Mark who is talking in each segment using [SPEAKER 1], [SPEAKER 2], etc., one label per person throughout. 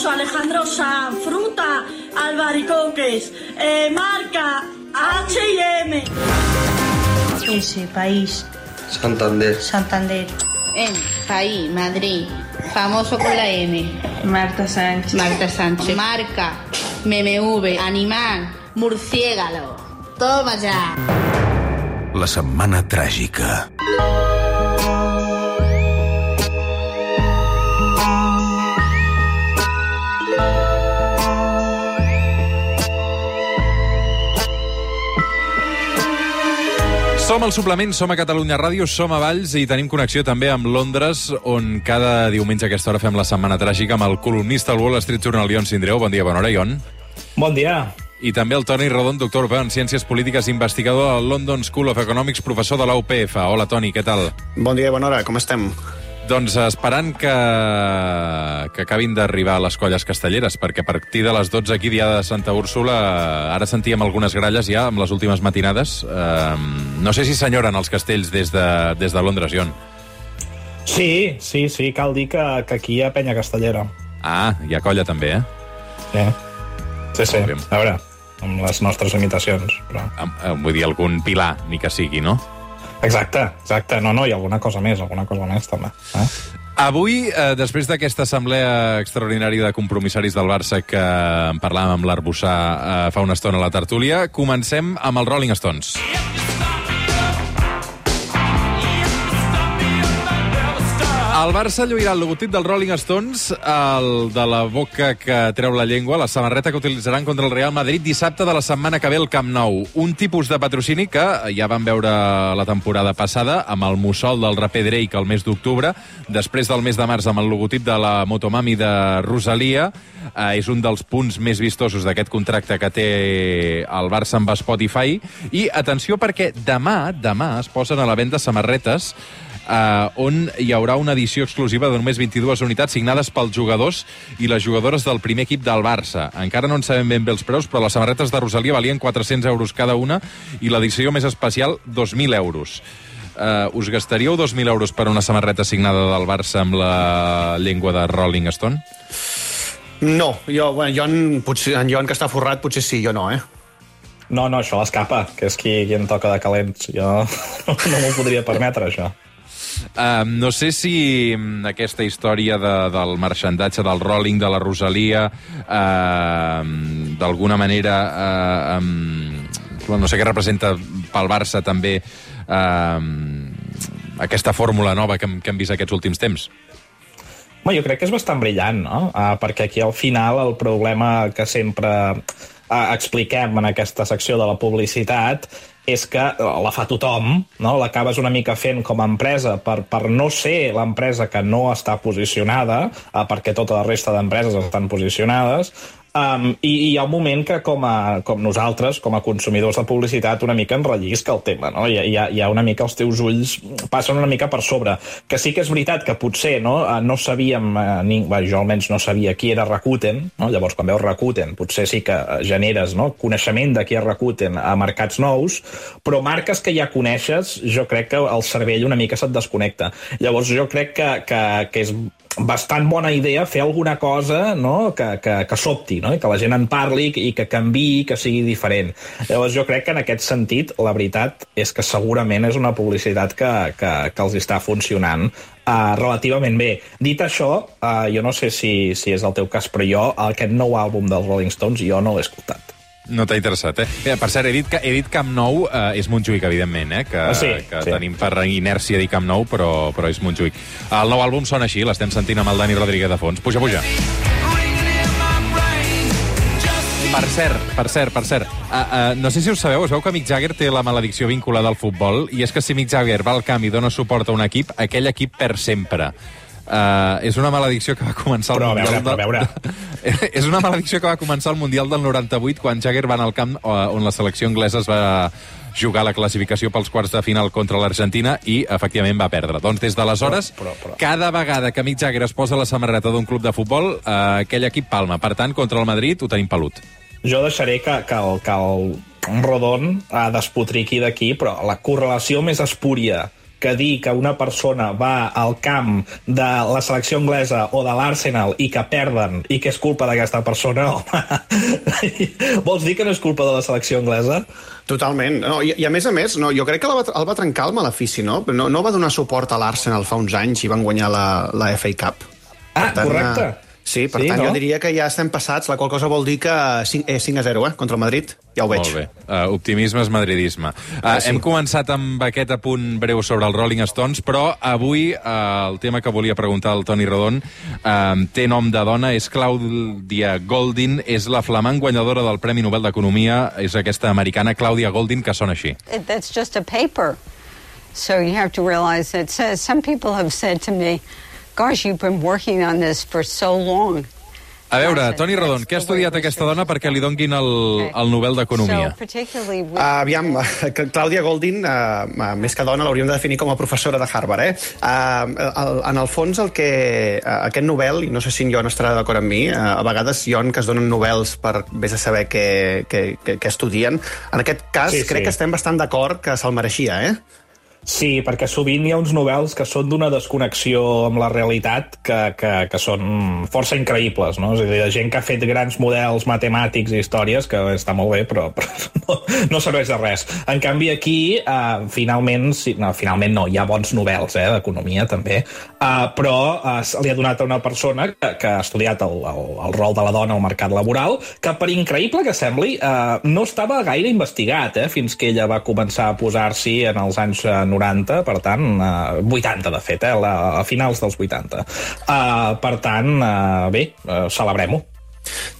[SPEAKER 1] famoso Alejandro Sanz, fruta, albaricoques, eh, marca H&M.
[SPEAKER 2] Ese país,
[SPEAKER 3] Santander.
[SPEAKER 2] Santander.
[SPEAKER 4] En País, Madrid, famoso con la M.
[SPEAKER 2] Marta Sánchez.
[SPEAKER 4] Marta Sánchez. Marca, MMV, animal, murciélago. Toma ya.
[SPEAKER 5] La setmana tràgica.
[SPEAKER 6] Som al suplement, som a Catalunya Ràdio, som a Valls i tenim connexió també amb Londres, on cada diumenge a aquesta hora fem la setmana tràgica amb el columnista al Wall Street Journal, Ion Sindreu. Bon dia, bona hora, Ion.
[SPEAKER 7] Bon dia.
[SPEAKER 6] I també el Toni Rodon, doctor europeu en Ciències Polítiques, investigador a la London School of Economics, professor de la UPF. Hola, Toni, què tal?
[SPEAKER 3] Bon dia bona hora, com estem?
[SPEAKER 6] Doncs esperant que, que acabin d'arribar les colles castelleres, perquè a partir de les 12 aquí, dia de Santa Úrsula, ara sentíem algunes gralles ja amb les últimes matinades. Eh, no sé si s'enyoren els castells des de, des de Londres, Ion.
[SPEAKER 7] Sí, sí, sí, cal dir que, que aquí hi ha penya castellera.
[SPEAKER 6] Ah, hi ha colla també, eh?
[SPEAKER 7] Sí, sí, sí. A veure, amb les nostres imitacions, però...
[SPEAKER 6] Eh, Vull dir, algun pilar, ni que sigui, no?
[SPEAKER 7] Exacte, exacte. No, no, i alguna cosa més, alguna cosa més, també. Eh?
[SPEAKER 6] Avui, eh, després d'aquesta assemblea extraordinària de compromissaris del Barça que en parlàvem amb l'Arbussà eh, fa una estona a la tertúlia, comencem amb els Rolling Stones. El Barça lluirà el logotip dels Rolling Stones, el de la boca que treu la llengua, la samarreta que utilitzaran contra el Real Madrid dissabte de la setmana que ve al Camp Nou. Un tipus de patrocini que ja vam veure la temporada passada amb el mussol del raper Drake el mes d'octubre, després del mes de març amb el logotip de la Motomami de Rosalia. Eh, és un dels punts més vistosos d'aquest contracte que té el Barça amb Spotify. I atenció perquè demà, demà es posen a la venda samarretes eh, on hi haurà una edició exclusiva de només 22 unitats signades pels jugadors i les jugadores del primer equip del Barça. Encara no en sabem ben bé els preus, però les samarretes de Rosalia valien 400 euros cada una i l'edició més especial 2.000 euros. Uh, us gastaríeu 2.000 euros per una samarreta signada del Barça amb la llengua de Rolling Stone?
[SPEAKER 3] No, jo, bueno, jo en, potser, en Joan que està forrat, potser sí, jo no, eh?
[SPEAKER 7] No, no, això l'escapa, que és qui, qui en toca de calents. Jo no m'ho podria permetre, això.
[SPEAKER 6] Uh, no sé si aquesta història de, del marxandatge del Rolling, de la Rosalia, uh, d'alguna manera, uh, um, no sé què representa pel Barça també uh, aquesta fórmula nova que, hem- que hem vist aquests últims temps.
[SPEAKER 7] Bé, jo crec que és bastant brillant, no? Uh, perquè aquí al final el problema que sempre expliquem en aquesta secció de la publicitat és que uh, la fa tothom, no? l'acabes una mica fent com a empresa per, per no ser l'empresa que no està posicionada, uh, perquè tota la resta d'empreses estan posicionades, Um, i, I hi ha un moment que, com, a, com nosaltres, com a consumidors de publicitat, una mica enrellisca el tema, no? Hi, hi, ha, hi ha una mica els teus ulls passen una mica per sobre. Que sí que és veritat que potser no, Eh, no sabíem, eh, ni, bé, jo almenys no sabia qui era Rakuten, no? llavors quan veus Rakuten potser sí que eh, generes no? coneixement de qui és Rakuten a mercats nous, però marques que ja coneixes, jo crec que el cervell una mica se't desconnecta. Llavors jo crec que, que, que és bastant bona idea fer alguna cosa no? que, que, que sobti, no? I que la gent en parli i que canvi, que sigui diferent. Llavors jo crec que en aquest sentit la veritat és que segurament és una publicitat que, que, que els està funcionant uh, relativament bé. Dit això, uh, jo no sé si, si és el teu cas, però jo aquest nou àlbum dels Rolling Stones jo no l'he escoltat.
[SPEAKER 6] No t'ha interessat, eh? Mira, per cert, he dit, que, he dit Camp Nou, eh, és Montjuïc, evidentment, eh? Que,
[SPEAKER 7] Ah, sí,
[SPEAKER 6] que
[SPEAKER 7] sí.
[SPEAKER 6] tenim per inèrcia dir Camp Nou, però, però és Montjuïc. El nou àlbum sona així, l'estem sentint amb el Dani Rodríguez de fons. Puja, puja. Per cert, per cert, per cert, uh, uh, no sé si us sabeu, es veu que Mick Jagger té la maledicció vinculada al futbol, i és que si Mick Jagger va al camp i dona suport a un equip, aquell equip perd sempre. Uh, és una maledicció que va començar
[SPEAKER 7] Però a
[SPEAKER 6] Mundial...
[SPEAKER 7] veure, però a veure.
[SPEAKER 6] és una maledicció que va començar al Mundial del 98, quan Jagger va anar al camp uh, on la selecció anglesa es va jugar la classificació pels quarts de final contra l'Argentina i, efectivament, va perdre. Doncs des d'aleshores,
[SPEAKER 7] Però- però- però-
[SPEAKER 6] cada vegada que Mick Jagger es posa la samarreta d'un club de futbol, uh, aquell equip palma. Per tant, contra el Madrid ho tenim pelut.
[SPEAKER 7] Jo deixaré que, que, el, que el Rodon ha despotriqui d'aquí, però la correlació més espúria que dir que una persona va al camp de la selecció anglesa o de l'Arsenal i que perden i que és culpa d'aquesta persona, home, vols dir que no és culpa de la selecció anglesa?
[SPEAKER 3] Totalment. No, i, I a més a més, no, jo crec que el va, el va trencar el malefici, no? No, no va donar suport a l'Arsenal fa uns anys i van guanyar la, la FA Cup.
[SPEAKER 7] Ah,
[SPEAKER 3] Per tant,
[SPEAKER 7] correcte.
[SPEAKER 3] eh, Sí, per
[SPEAKER 7] Sí,
[SPEAKER 3] tant,
[SPEAKER 7] no?
[SPEAKER 3] jo diria que ja estem passats, la qual cosa vol dir que 5, eh, 5 a 0, eh, contra el Madrid. Ja ho veig.
[SPEAKER 6] Molt bé. Uh, optimisme és madridisme. Uh,
[SPEAKER 3] Ah, sí.
[SPEAKER 6] Hem començat amb aquest apunt breu sobre els Rolling Stones, però avui uh, el tema que volia preguntar al Toni Rodon uh, té nom de dona, és Clàudia Goldin, és la flamant guanyadora del Premi Nobel d'Economia, és aquesta americana Clàudia Goldin, que sona així.
[SPEAKER 8] it- that's just a paper. So you have to realize that some people have said to me, gosh, you've been working on this for so long.
[SPEAKER 6] A veure, Toni Rodon, què ha estudiat aquesta dona perquè li donguin el, el Nobel d'Economia?
[SPEAKER 8] So particularly with
[SPEAKER 3] Uh, aviam, que Clàudia Goldin, uh, més que dona, l'hauríem de definir com a professora de Harvard, eh? Uh, el, en el fons, el que, uh, aquest Nobel, i no sé si en Jon estarà d'acord amb mi, uh, a vegades, Jon, que es donen Nobels per vés a saber què, què, què, què estudien, en aquest cas
[SPEAKER 7] Sí,
[SPEAKER 3] sí, crec
[SPEAKER 7] sí.
[SPEAKER 3] que estem bastant d'acord que se'l mereixia, eh?
[SPEAKER 7] Sí, perquè sovint hi ha uns novels que són d'una desconnexió amb la realitat que, que, que són força increïbles, no? És a dir, gent que ha fet grans models matemàtics i històries, que està molt bé, però, però no, no serveix de res. En canvi, aquí, uh, finalment, sí, no, finalment no, hi ha bons novels, eh, d'economia, també, uh, però uh, li ha donat a una persona que, que ha estudiat el, el, el rol de la dona al mercat laboral, que, per increïble que sembli, uh, no estava gaire investigat, eh, fins que ella va començar a posar-s'hi en els anys eh, 90, per tant, eh, 80, de fet, eh, la, a finals dels 80. Uh, per tant, uh, bé, uh, celebrem-ho.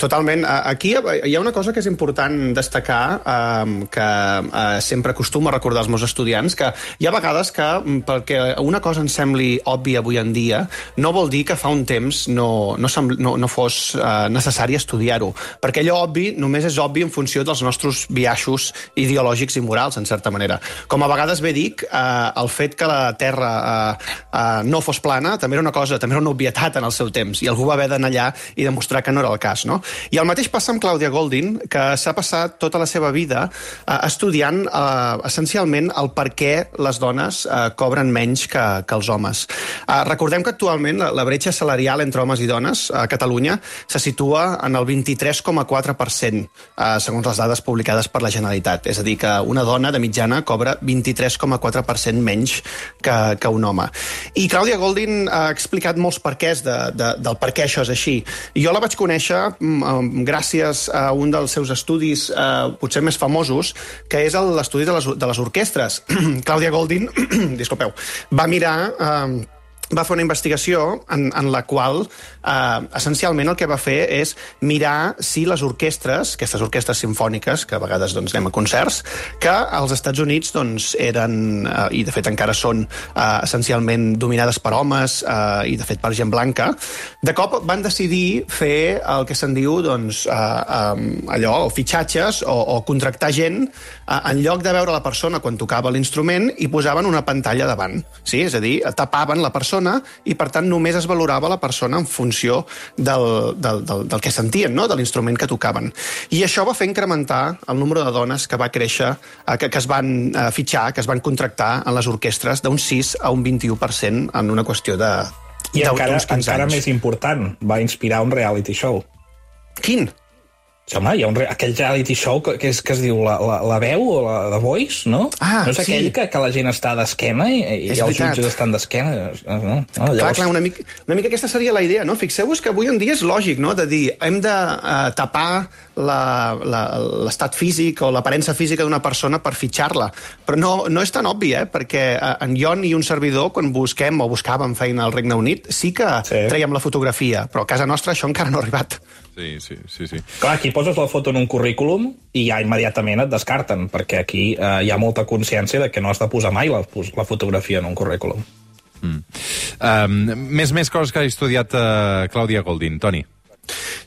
[SPEAKER 3] Totalment. Aquí hi ha una cosa que és important destacar, eh, que eh, sempre acostumo a recordar als meus estudiants, que hi ha vegades que, mm, perquè una cosa ens sembli òbvia avui en dia, no vol dir que fa un temps no, no, no, no fos eh, necessari estudiar-ho. Perquè allò obvi només és obvi en funció dels nostres biaixos ideològics i morals, en certa manera. Com a vegades bé dic, eh, el fet que la Terra eh, eh, no fos plana també era una cosa, també era una obvietat en el seu temps, i algú va haver d'anar allà i demostrar que no era el cas, no? I el mateix passa amb Clàudia Goldin, que s'ha passat tota la seva vida eh, estudiant eh, essencialment el per què les dones eh, cobren menys que, que els homes. Eh, recordem que actualment la, la bretxa salarial entre homes i dones a Catalunya se situa en el 23,4%, eh, segons les dades publicades per la Generalitat. És a dir, que una dona de mitjana cobra 23,4% menys que, que un home. I Clàudia Goldin ha explicat molts perquès de, de, del per què això és així. Jo la vaig conèixer gràcies a un dels seus estudis eh, potser més famosos, que és l'estudi de, les, de les orquestres. Clàudia Goldin, disculpeu, va mirar... Eh, va fer una investigació en, en la qual eh, essencialment el que va fer és mirar si les orquestres, aquestes orquestres sinfòniques, que a vegades doncs, anem a concerts, que als Estats Units doncs, eren, eh, i de fet encara són eh, essencialment dominades per homes eh, i de fet per gent blanca, de cop van decidir fer el que se'n diu doncs, eh, eh, allò, o fitxatges o, o contractar gent eh, en lloc de veure la persona quan tocava l'instrument i posaven una pantalla davant. Sí? És a dir, tapaven la persona i, per tant, només es valorava la persona en funció del, del, del, del que sentien, no? de l'instrument que tocaven. I això va fer incrementar el número de dones que va créixer, eh, que, que es van eh, fitxar, que es van contractar en les orquestres d'un 6 a un 21% en una qüestió de
[SPEAKER 7] I encara,
[SPEAKER 3] 15
[SPEAKER 7] encara
[SPEAKER 3] anys.
[SPEAKER 7] més important, va inspirar un reality show.
[SPEAKER 3] Quin?
[SPEAKER 7] Sí, home, hi ha un, aquell reality show que, que, és, que es diu la, la, la veu o la The Voice, no?
[SPEAKER 3] Ah,
[SPEAKER 7] no és aquell
[SPEAKER 3] sí.
[SPEAKER 7] que, que la gent està d'esquena i, i els jutges estan d'esquena. No? No?
[SPEAKER 3] Clar,
[SPEAKER 7] Llavors,
[SPEAKER 3] clar, una mica, una mica aquesta seria la idea, no? Fixeu-vos que avui en dia és lògic, no?, de dir, hem de uh, tapar l'estat físic o l'aparença física d'una persona per fitxar-la. Però no, no és tan obvi, eh?, perquè uh, en Jon i un servidor, quan busquem o buscàvem feina al Regne Unit, sí que
[SPEAKER 7] Sí.
[SPEAKER 3] sí. traiem la fotografia, però a casa nostra això encara no ha arribat.
[SPEAKER 6] Sí, sí, sí. sí.
[SPEAKER 7] Clar, aquí poses la foto en un currículum i ja immediatament et descarten, perquè aquí eh, hi ha molta consciència de que no has de posar mai la, la fotografia en un currículum.
[SPEAKER 6] Um, més, més coses que ha estudiat uh, Clàudia Goldin. Toni.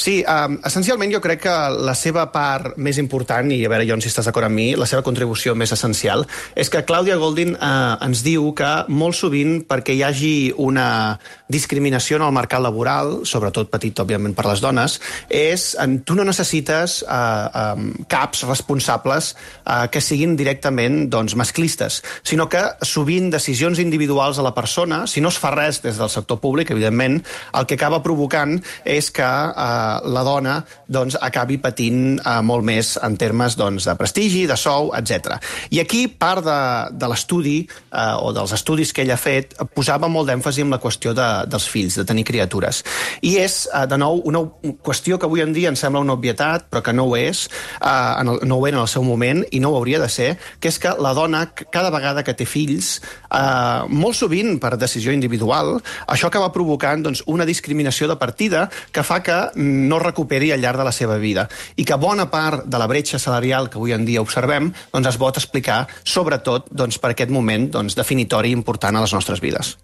[SPEAKER 3] Sí, um, essencialment jo crec que la seva part més important, i a veure, Jon, si estàs d'acord amb mi, la seva contribució més essencial, és que Clàudia Goldin uh, ens diu que molt sovint perquè hi hagi una discriminació en el mercat laboral, sobretot petit, òbviament, per les dones, és en, tu no necessites uh, um, caps responsables uh, que siguin directament doncs, masclistes, sinó que sovint decisions individuals a la persona, si no es fa res des del sector públic, evidentment, el que acaba provocant és que uh, la dona doncs, acabi patint uh, molt més en termes doncs, de prestigi, de sou, etc. I aquí part de, de l'estudi uh, o dels estudis que ell ha fet posava molt d'èmfasi en la qüestió de, dels fills, de tenir criatures. I és, uh, de nou, una qüestió que avui en dia ens sembla una obvietat, però que no ho és, uh, en el, no ho era en el seu moment i no ho hauria de ser, que és que la dona, cada vegada que té fills, uh, molt sovint per decisió individual, això acaba provocant doncs, una discriminació de partida que fa que no recuperi al llarg de la seva vida i que bona part de la bretxa salarial que avui en dia observem doncs, es pot explicar sobretot doncs, per aquest moment doncs, definitori important a les nostres vides.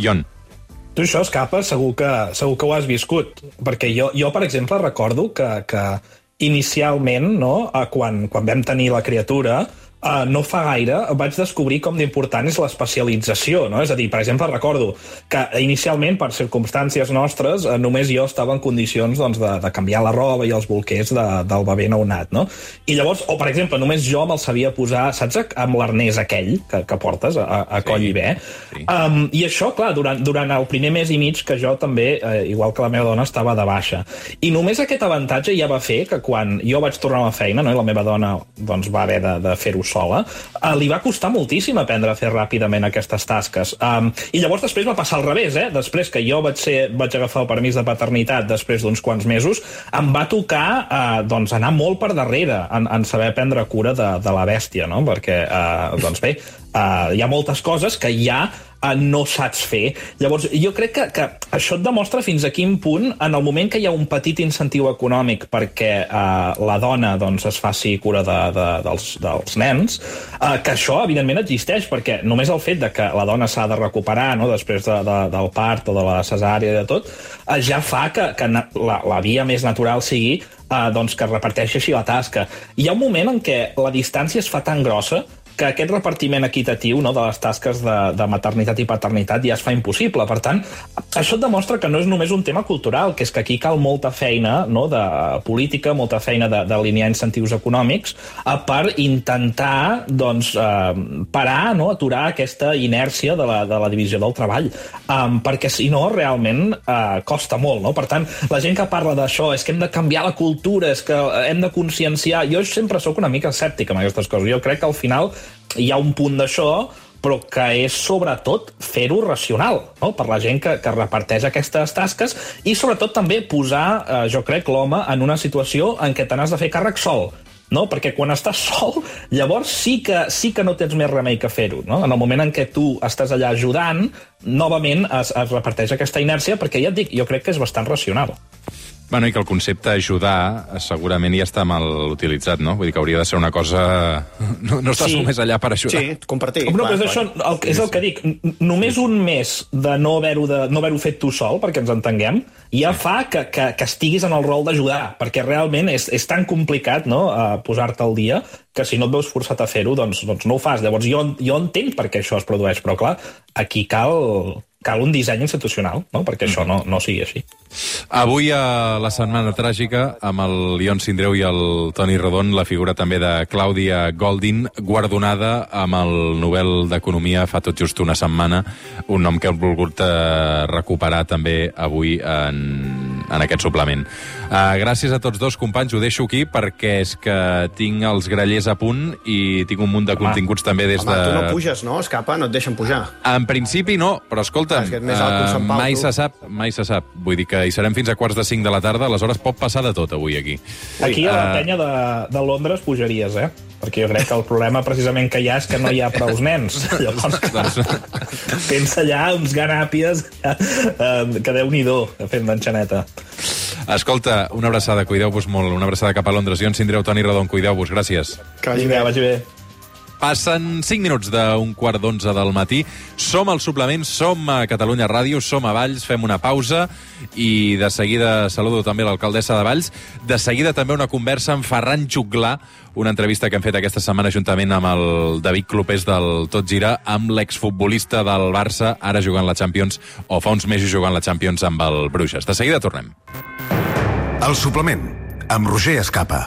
[SPEAKER 6] Ion.
[SPEAKER 7] Tu això, Escapa, segur que, segur que ho has viscut. Perquè jo, jo per exemple, recordo que, que inicialment, no, quan, quan vam tenir la criatura, uh, no fa gaire vaig descobrir com d'important és l'especialització, no? És a dir, per exemple, recordo que inicialment, per circumstàncies nostres, uh, només jo estava en condicions doncs, de, de canviar la roba i els bolquers de, del bebè nounat, no? I llavors, o per exemple, només jo me'l sabia posar, saps, amb l'arnès aquell que, que portes a, a coll sí. i bé? Sí. Um, I això, clar, durant, durant el primer mes i mig que jo també, eh, igual que la meva dona, estava de baixa. I només aquest avantatge ja va fer que quan jo vaig tornar a la feina, no, i la meva dona doncs, va haver de, de fer-ho sola, uh, li va costar moltíssim aprendre a fer ràpidament aquestes tasques. Um, I llavors després va passar al revés, eh? Després que jo vaig, ser, vaig agafar el permís de paternitat després d'uns quants mesos, em va tocar uh, doncs anar molt per darrere en, en saber prendre cura de, de la bèstia, no? Perquè, uh, doncs bé, uh, hi ha moltes coses que ja uh, no saps fer. Llavors, jo crec que, que això et demostra fins a quin punt, en el moment que hi ha un petit incentiu econòmic perquè uh, la dona doncs, es faci cura de, de, dels, dels nens, uh, que això, evidentment, existeix, perquè només el fet de que la dona s'ha de recuperar no, després de, de, del part o de la cesària i de tot, uh, ja fa que, que la, la via més natural sigui uh, doncs que reparteixi així la tasca. Hi ha un moment en què la distància es fa tan grossa que aquest repartiment equitatiu no, de les tasques de, de maternitat i paternitat ja es fa impossible. Per tant, això et demostra que no és només un tema cultural, que és que aquí cal molta feina no, de política, molta feina d'alinear incentius econòmics eh, per intentar doncs, eh, parar, no, aturar aquesta inèrcia de la, de la divisió del treball. Um, perquè si no, realment uh, costa molt. No? Per tant, la gent que parla d'això és que hem de canviar la cultura, és que hem de conscienciar... Jo sempre sóc una mica escèptic amb aquestes coses. Jo crec que al final hi ha un punt d'això però que és sobretot fer-ho racional, no? per la gent que, que reparteix aquestes tasques i sobretot també posar, eh, jo crec, l'home en una situació en què te n'has de fer càrrec sol, no? perquè quan estàs sol, llavors sí que, sí que no tens més remei que fer-ho. No? En el moment en què tu estàs allà ajudant, novament es, es reparteix aquesta inèrcia, perquè ja et dic, jo crec que és bastant racional.
[SPEAKER 6] Bueno, i que el concepte ajudar eh, segurament ja està mal utilitzat, no? Vull dir que hauria de ser una cosa... No, no estàs sí. només allà per ajudar.
[SPEAKER 3] Sí, compartir.
[SPEAKER 7] No, clar, però és, això, el, és el que dic. Només un mes de no haver-ho no haver fet tu sol, perquè ens entenguem, ja sí. fa que, que, que estiguis en el rol d'ajudar, perquè realment és, és tan complicat no, posar-te al dia que si no et veus forçat a fer-ho, doncs, doncs no ho fas. Llavors jo, jo entenc per què això es produeix, però clar, aquí cal, cal un disseny institucional, no? perquè això no, no sigui així.
[SPEAKER 6] Avui a la Setmana Tràgica, amb el Ion Sindreu i el Toni Rodon, la figura també de Clàudia Goldin, guardonada amb el Nobel d'Economia fa tot just una setmana, un nom que hem volgut eh, recuperar també avui en, en aquest suplement. Uh, gràcies a tots dos, companys, ho deixo aquí perquè és que tinc els grellers a punt i tinc un munt de home, continguts també des
[SPEAKER 3] home,
[SPEAKER 6] de...
[SPEAKER 3] tu no puges, no? Escapa, no et deixen pujar.
[SPEAKER 6] En principi no, però escolta,
[SPEAKER 3] que que
[SPEAKER 6] uh, mai tu. se sap, mai se sap. Vull dir que hi serem fins a quarts de cinc de la tarda, aleshores pot passar de tot avui aquí.
[SPEAKER 7] Aquí a la penya de, de Londres pujaries, eh? perquè jo crec que el problema precisament que hi ha és que no hi ha prous nens. Llavors, doncs, pensa allà uns ganàpies eh, que déu-n'hi-do fent d'enxaneta.
[SPEAKER 6] Escolta, una abraçada, cuideu-vos molt. Una abraçada cap a Londres. Jo en Sindreu, Toni Rodon, cuideu-vos. Gràcies.
[SPEAKER 7] Que vagi bé. Vagi bé.
[SPEAKER 6] Passen 5 minuts d'un quart d'onze del matí. Som al suplement, som a Catalunya Ràdio, som a Valls, fem una pausa i de seguida saludo també l'alcaldessa de Valls. De seguida també una conversa amb Ferran Xuclà, una entrevista que hem fet aquesta setmana juntament amb el David Clopés del Tot Gira, amb l'exfutbolista del Barça, ara jugant la Champions, o fa uns mesos jugant la Champions amb el Bruixes. De seguida tornem.
[SPEAKER 5] El suplement, amb Roger Escapa.